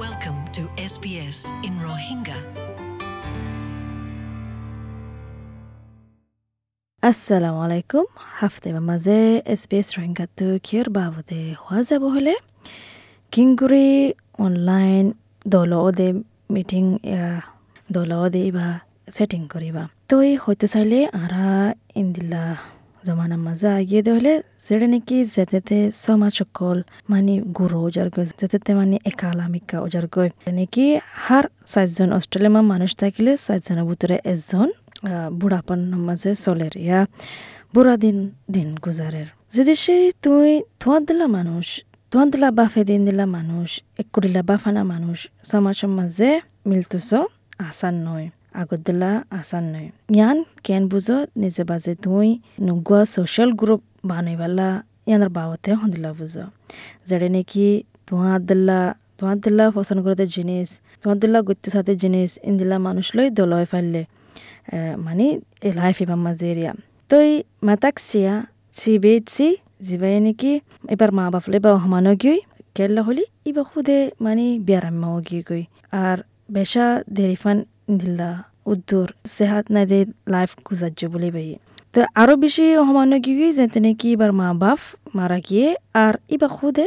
Welcome to SBS in Rohingya. assalamu alaikum. Hafte maze sbs রেঙ্গাতো কিয়র বাবদে হওয়া যাব হলে কিংগুরি online দল ওদে মিটিং দল ওদে বা সেটিং করিবা তই হয়তো চাইলে আরা ইন্দিলা দে হলে যেটা নাকি যেতে সমাজ সকল মানে গুরু ওজার গৈ যেতে মানে একালামিকা ওজার গৈ নাকি হার চারজন অস্ট্রেলিয়া মানুষ থাকিলে চারজনের ভিতরে এজন বুড়াপান মাঝে চলের ইয়া বুড়া দিন দিন গুজারের যদি সেই তুই ধোঁয়ার দিলা মানুষ ধোঁয়ার দিলা বাফে দিন দিলা মানুষ একু দিলা বাফানা মানুষ সমাজ মাঝে মিলতেছ আসান নয় দিলা আসান নয় ইয়ান কেন বুঝো, নিজে বাজে তুই নুগুয়া সোশ্যাল গ্রুপ বানাইবালা ইয়ানোর বাবতে হন্দিলা বুঝো। যেটা নাকি ধোঁয়া দিলা ধোঁয়া দিলা পছন্দ করতে জিনিস ধোঁয়া দিলা গত্য সাথে জিনিস ইন্দিলা মানুষ লই দলয় ফাইলে মানে লাইফ এবার মাঝে এরিয়া তই মাতাকসিয়া সিবেছি জিবাই নাকি এবার মা বাপলে বা সমানো গিয়ে কেল্লা হলি ইবা খুদে মানে বিয়ারাম্মাও গিয়ে গই আর বেশা দেরিফান দিল্লা u duur seexadnadeed live guda jubilee bay. তো আরও বেশি সমানো গিয়ে যেতে নাকি এবার মা বাপ মারা গিয়ে আর ইবা খুদে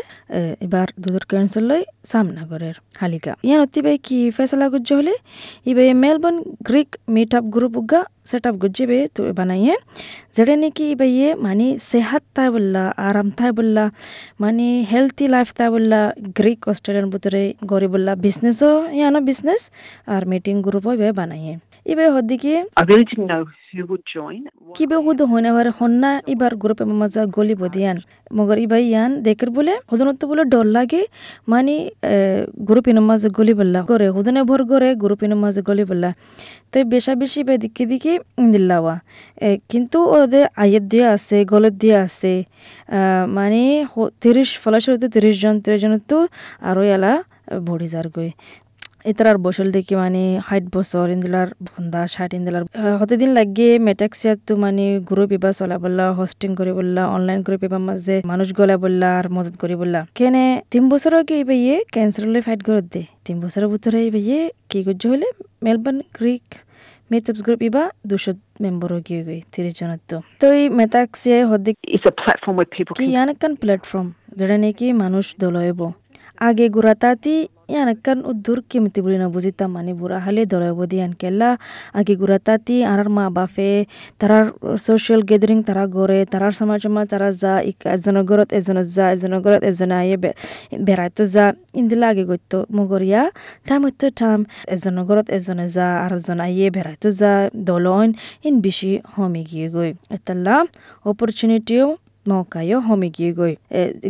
এবার দুধর ক্যান্সার লই সামনা করের হালিকা। ইয়ান অতিবাই কি ফেসলা গুজ্জ হলে? ইবাই Melbourne Greek meet up group উগা set up গুজ্জে তো বানাইয়ে যেটা নাকি ইবাইয়ে মানে সেহাত তাই বললা, আরাম তাই বললা মানে হেলথি লাইফ তাই বললা, গ্রিক অস্ট্রেলিয়ান ভিতরে গড়ি বললা বিজনেসও ইয়ানো বিজনেস আর মিটিং গ্রুপও ইবাই বানাইয়ে। Would join. কিবে হুদ হইনে বারে হন্না ইবার গ্রুপে মাজা গলি বদিয়ান। মগর ইবাই ইয়ান দেখের বলে হুদনত বলে ডর লাগে মানে গ্রুপ ইন মাঝে গলি বললা। করে হুদনে ভর করে গ্রুপ ইন মাঝে গলি বললা। তো বেশা বেশি বে দিকে দিকে দিল্লাওয়া কিন্তু ওদের আয়ের দিয়ে আছে গলত দিয়ে আছে। মানে তিরিশ ফলাশরিতে তিরিশ জন তিরিশ জন তো আরও এলা ভরি যার গই ইতার বসল দেখি মানে হাইট বছর ইন্দিলার বন্দা ষাট ইন্দিলার হতে দিন লাগে মেটাক্সিয়াত তো মানে গ্রুপ ইবা চলা বললা হোস্টিং করে বললা অনলাইন গ্রুপ ইবা মাঝে মানুষ গলা বললা আর মদত করে বললা। কেনে তিন বছর কি ইবা ইয়ে ক্যান্সার লই ফাইট করে দে? তিন বছরের ভিতরে ইবা ইয়ে কি করছে হলে মেলবোর্ন গ্রিক মেটাপস গ্রুপ ইবা দুশো মেম্বার গিয়ে গই তিরিশ জনের তো তো এই মেটাক্সিয়া people কি ইয়ান প্ল্যাটফর্ম যেটা নাকি মানুষ দলয়ব আগে গুড়াতাতি ইয়ান একখান উদ্দুর কিমতি বলি না বুঝিতাম মানে বুড়া হালে দলয়ব দিয়ান কেলা আগে গুড়াতাতি আর মা বাপে তারার সোশ্যাল গ্যাদারিং তারা গড়ে তারার সমাজ সমাজ তারা যা এজনের ঘরত এজনের যা এজনের ঘরত এজনে আইয়ে বে- বেড়াইতো যা ইন্দিলা আগে গইত মগরিয়া টাইম হইতো টাইম এজনের ঘরত এজনে যা আর এজন আইয়ে বেড়াইতো যা দলন ইন বেশি হমি গিয়ে গই এতাল্লা অপরচুনিটিও মৌকায়ও হমে গিয়ে গই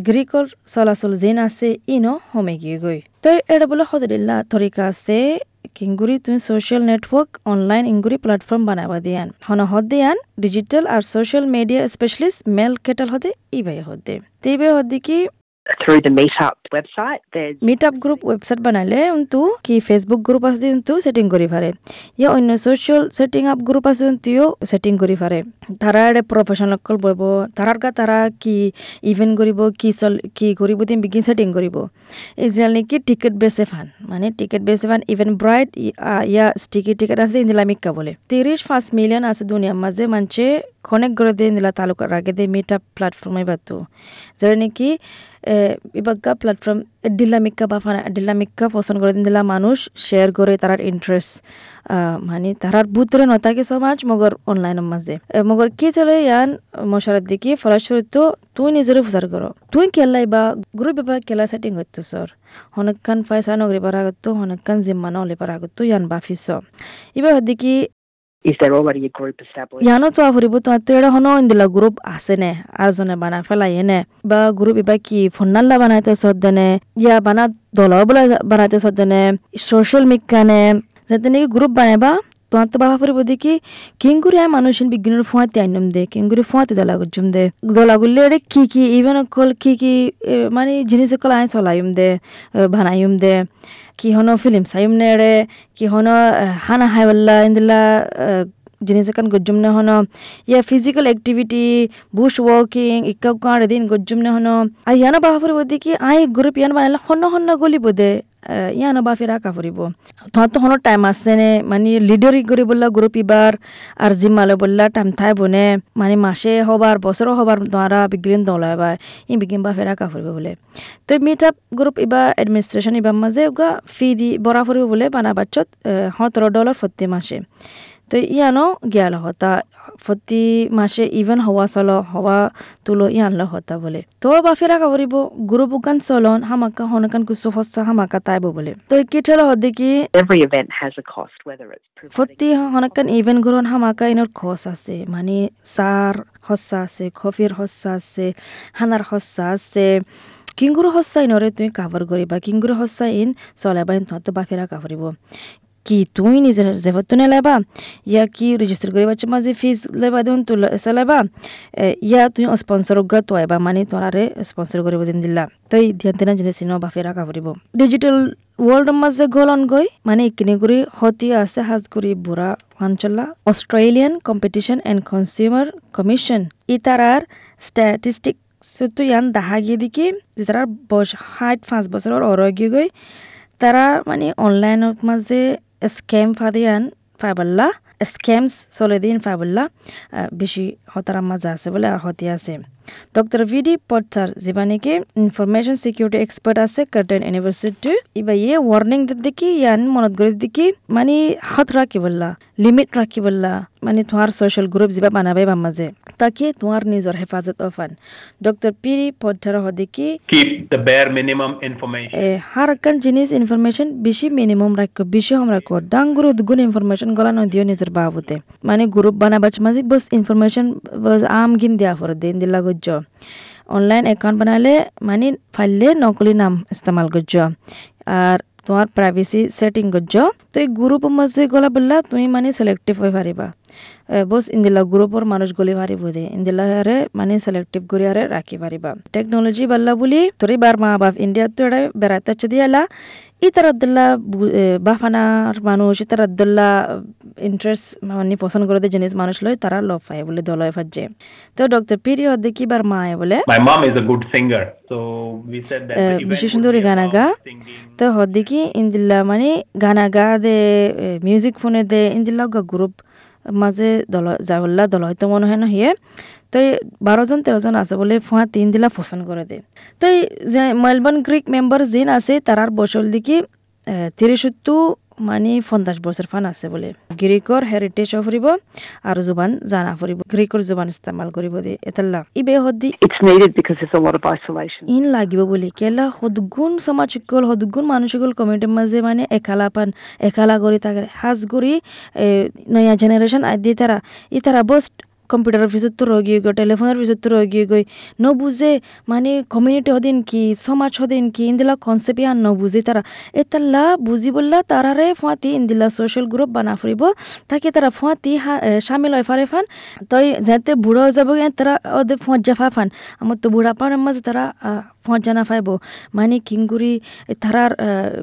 গ্ৰীকৰ চলাচল যেন আছে, ইনো হমে গিয়ে গই তই এটা বোলে সদৰিল্লা, তৰিকা আছে, কিংগুৰি তুমি ছ'চিয়েল নেটৱৰ্ক অনলাইন ইংগুৰি প্লেটফৰ্ম বনাবা দিয়ান। হন হদ দিয়ান ডিজিটেল আৰু ছ'চিয়েল মিডিয়া স্পেচিয়েলিষ্ট মেল কেটেল হদে ইবাই হদে তেইবাই হদে কি through the Meetup website. There's up group website বানাইলে উন্তু কি ফেসবুক গ্রুপ আছে উন্তু সেটিং করি পারে ইয়া অন্য সোশ্যাল সেটিং আপ গ্রুপ আছে উন্তুও সেটিং করি পারে তারা এডে প্রফেশনাল কল বইব তারার গা তারা কি ইভেন্ট করিব কি চল কি করিব দিন বিগিন সেটিং করিব ইজিয়াল নাকি টিকেট বেসে ফান মানে টিকেট বেসে ফান ইভেন্ট ব্রাইট ইয়া স্টিকি টিকেট আছে ইন্দিলা মিক্কা বলে তিরিশ পাঁচ মিলিয়ন আছে দুনিয়ার মাঝে মানছে খনেক করে দিয়ে ইন্দিলা তালুকার আগে দিয়ে মিট আপ প্ল্যাটফর্মে বাতো যেটা নাকি ইবাগ্গা প্ল্যাটফর্ম ডিলামিক্কা বা ফানা ডিলামিক্কা পছন্দ করে দিলা মানুষ শেয়ার করে তারার ইন্টারেস্ট মানে তারার বুতরে নতাকে সমাজ, মগর অনলাইনের মাঝে। মগর কি চলে ইয়ান, মশারার দিকে ফলাস্বরূপ তো তুই নিজেরও প্রচার করো। তুই কেলাই বা গ্রুপ বা কেলা সেটিং হইতো সর। হনকান পয়সা নগরি পারা আগতো, হনকান জিম্মা নলে পারা আগতো, ইয়ান বাফিস। এবার দেখি is there already a group established? ইয়ানো তো তোমাৰ তো এটা হনো ইন্দিলা গ্ৰুপ আছে নে আৰু জনে বানাই পেলাই নে বা গ্ৰুপ এবার কি ফোনাল্লা বানাইতে সদ্দনে ইয়া বানা দল বলে বানাইতে সদ্দনে সোশ্যাল মিকানে যাতে নাকি গ্রুপ বানাইবা মানুষ বিজ্ঞানের ফুয়াতে আইনম দে কিংগুরি ফুয়াতে দলা গুজুম দে। দলা গুললে এড়ে কি কি ইভেন অকল কি কি এ, মানে জিনিস অকল আয় চলাইম দে এ, বানাইম দে। কি হনো ফিল্ম চাইম নে এড়ে কি হনো হানা হাই বললা ইন্দিলা জিনিস এখান গজ্জুম নে হনো। ইয়া ফিজিক্যাল অ্যাক্টিভিটি বুশ ওয়াকিং ইক্কা কাঁড়ে দিন গজ্জুম নে হনো। আর ইয়ানা বাবা ফুরিব দেখি আই গ্রুপ ইয়ান বানাইলে হন্ন হন্ন গলি বোদে ইয়ানো বা ফেৰা কাপৰিব। তহঁতৰ তো টাইম আছে নে? মানে লিডারি কৰি বললা ইবাৰ, আৰু জিম মালে বললা টাইম ঠাই বনে। মানে মাসে হবাৰ বছৰ হবাৰ দ্বাৰা বিগ্রিন দলাই বা ই বিগিন বা ফেৰা ফুরিব বোলে। তো মিট আপ গ্রুপ ইবা এডমিনিস্ট্রেশন ইবার মাঝে ওগা ফি দি বৰা ফুৰিব বোলে বানা বাচ্চত সতেরো ডলাৰ প্রতি মাসে। তো ইয়ানো গিয়াল হতা প্রতি মাসে ইভেন হওয়া চল হওয়া তুলো ইয়ানল হতা বলে। তো বাফিরা কাবরিব গুরু বুকান চলন হামাকা হনকান কুসু হস্তা হামাকা তাইব বলে। তো কি whether it's providing প্রতি হনকান ইভেন গুরন হামাকা ইনর খস আছে মানে সার হস্যা আছে কফির হস্যা আছে হানার হস্যা আছে। কিংগুරු হস্যা ইনরে তুমি কাভার করিবা কিংগুරු হস্যা ইন চলাবা ইন তো বাফিরা কি তুই নিজের জেবত তুনে লেবা ইয়া কি রেজিস্টার করিবা মাঝে ফিজ লেবা দেন তুল লেবা ইয়া তুই স্পন্সর গা তো এবা মানে তোরারে স্পন্সর করিব দিন দিলা তই ধ্যান তেনা জিনিস ন বাফিরা কাভরিব ডিজিটাল ওয়ার্ল্ড মাঝে গলন গই মানে ইকিনি গুরি হতি আছে হাজ গুরি বুড়া অঞ্চলা Australian competition and consumer commission ইতারার statistic সত্য ইয়ান দেখা গিয়ে দেখি যে তারা বয়স ষাট পাঁচ বছরের অরগি গই তারা মানে অনলাইনত মাঝে ফাদিয়ান ফাইবাল্লা স্ক্যামস চলে দিন ফাইবাল্লা বেশি হতার মাঝে আছে বলে আর হতি আছে ডক্টর ভিডি পটসার যেবা নাকি ইনফরমেশন সিকিউরিটি এক্সপার্ট আছে কার্টেন ইউনিভার্সিটি ইবা ইয়ে ওয়ার্নিং দেখি ইয়ান মনত করে দেখি মানে হাত রাখি বললা লিমিট রাখি বললা মানে তোমার সোশ্যাল গ্রুপ যেবা বানাবে বা মাঝে তাকে তোমার নিজের হেফাজত অফান ডক্টর পিরি পটসার হদিকি keep the bare minimum information. এ হার একখান জিনিস ইনফরমেশন বেশি মিনিমাম রাখো বেশি হম রাখো ডাঙ্গুর উদ্গুণ ইনফরমেশন গলা নদিও নিজের বাবুতে মানে গ্রুপ বানাবার মাঝে বস ইনফরমেশন বস আম গিন দেওয়া ফর দিন দিলা গজ্জ অনলাইন অ্যাকাউন্ট বানালে মানে ফাইললে নকলি নাম ইস্তেমাল করছ আর তোমার প্রাইভেসি সেটিং গজ্জ। তো এই গ্রুপ মাঝে গলা বললা, তুমি মানে সিলেক্টিভ হয়ে পারিবা বস ইন্দিলা গ্রুপর মানুষ গলি পারিব দে। ইন্দিলা হারে মানে সিলেক্টিভ করি হারে রাখি পারিবা টেকনোলজি বাল্লা বলি তোর বার মা বাপ ইন্ডিয়া তো এটা বেড়াতে চাচ্ছে দিয়ালা ইতার আব্দুল্লাহ বাফানার মানুষ ইতার আব্দুল্লাহ ইন্টারেস্ট মানে পছন্দ করে যে জিনিস মানুষ লয় তারা লব পায় বলে দলয় ফাজে তো ডক্টর পিরিয়ড দেখি বার মায় বলে a good singer, so we said that. Uh, the event বিশেষ সুন্দরী গানা গা. তো হদ্দিকি ইন্দিল্লা মানে গানা গা দে মিউজিক ফোনে দে ইন্দিল্লা গ্রুপ মাঝে দল যাবল্লা দল হয়তো মনে হয় না হিয়ে তো বারোজন তেরোজন আছে বলে ফুয়া তিন দিলা পছন্দ করে দে। তো যে মেলবোর্ন গ্রিক মেম্বার জিন আছে তারার বছর দিকে তিরিশত্তু মানে পঞ্চাশ বছর ফান আছে বলে। গ্রিকর হেরিটেজ ফুরিব আর জুবান জানা ফুরিব গ্রিকর জুবান ইস্তেমাল কৰিব দে এতাল্লা। of isolation. ইন লাগিব বুলি। কেলা সদগুণ সমাজসকল সদগুণ মানুহসকল কমিউনিটিৰ মাজে মানে একালা পান একালা কৰি থাকে। সাজ কৰি নয়া জেনেৰেশ্যন আদি তারা ই তারা বস কম্পিউটারের পিছত রগিয়ে গই টেলিফোনের পিছত রগিয়ে গই নবুঝে মানে কমিউনিটি হদিন কি, সমাজ হদিন কি, ইন্দিলা কনসেপ্ট ইয়ান নবুঝে তারা এতাল্লা বুঝি বললা তারারে ফুয়াতি ইন্দিলা সোশ্যাল গ্রুপ বানা ফুরিব তাকে তারা ফুয়াতি সামিল হয় ফারে ফান। তই যাতে বুড়ো যাব তারা ওদের ফুঁয়াত জাফা ফান। আমার তো বুড়া পান মাঝে তারা ফুঁয়াত জানা ফাইব মানে কিংগুরি তারার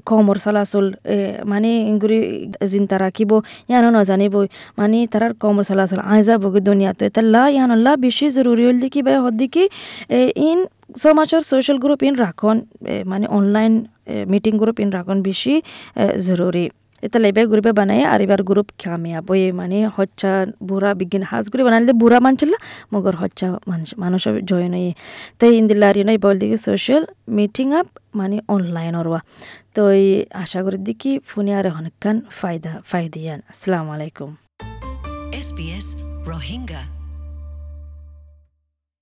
কমর চলাচল মানে ইংগুৰি জিন তারা কিব ইয়ানো নাজানিব মানে তারার কমর চলাচল আই যাব দুনিয়া তো এতাল্লা ইয়ানল্লা বেশি জরুরি হল দেখি, বা হদ দেখি ইন সমাজৰ সোশ্যাল গ্রুপ ইন রাখন মানে অনলাইন মিটিং গ্রুপ ইন রাখন বেশি জরুরি এটা লেবে গ্রুপে বানাই, আর এবার গ্রুপ কামিয়াব এই মানে হচ্ছা বুড়া বিজ্ঞান হাজ করে বানাইলে বুড়া মানছিল মগর হচ্ছা মানুষ মানুষ জয়েন হয়ে তাই ইন্দিল্লা নয় বল দিকে সোশ্যাল মিটিং আপ মানে অনলাইন ওরবা তো এই আশা করি দেখি ফোনে আর অনেকখান ফায়দা, ফায়দিয়ান। আসসালামু আলাইকুম। SBS Rohingya.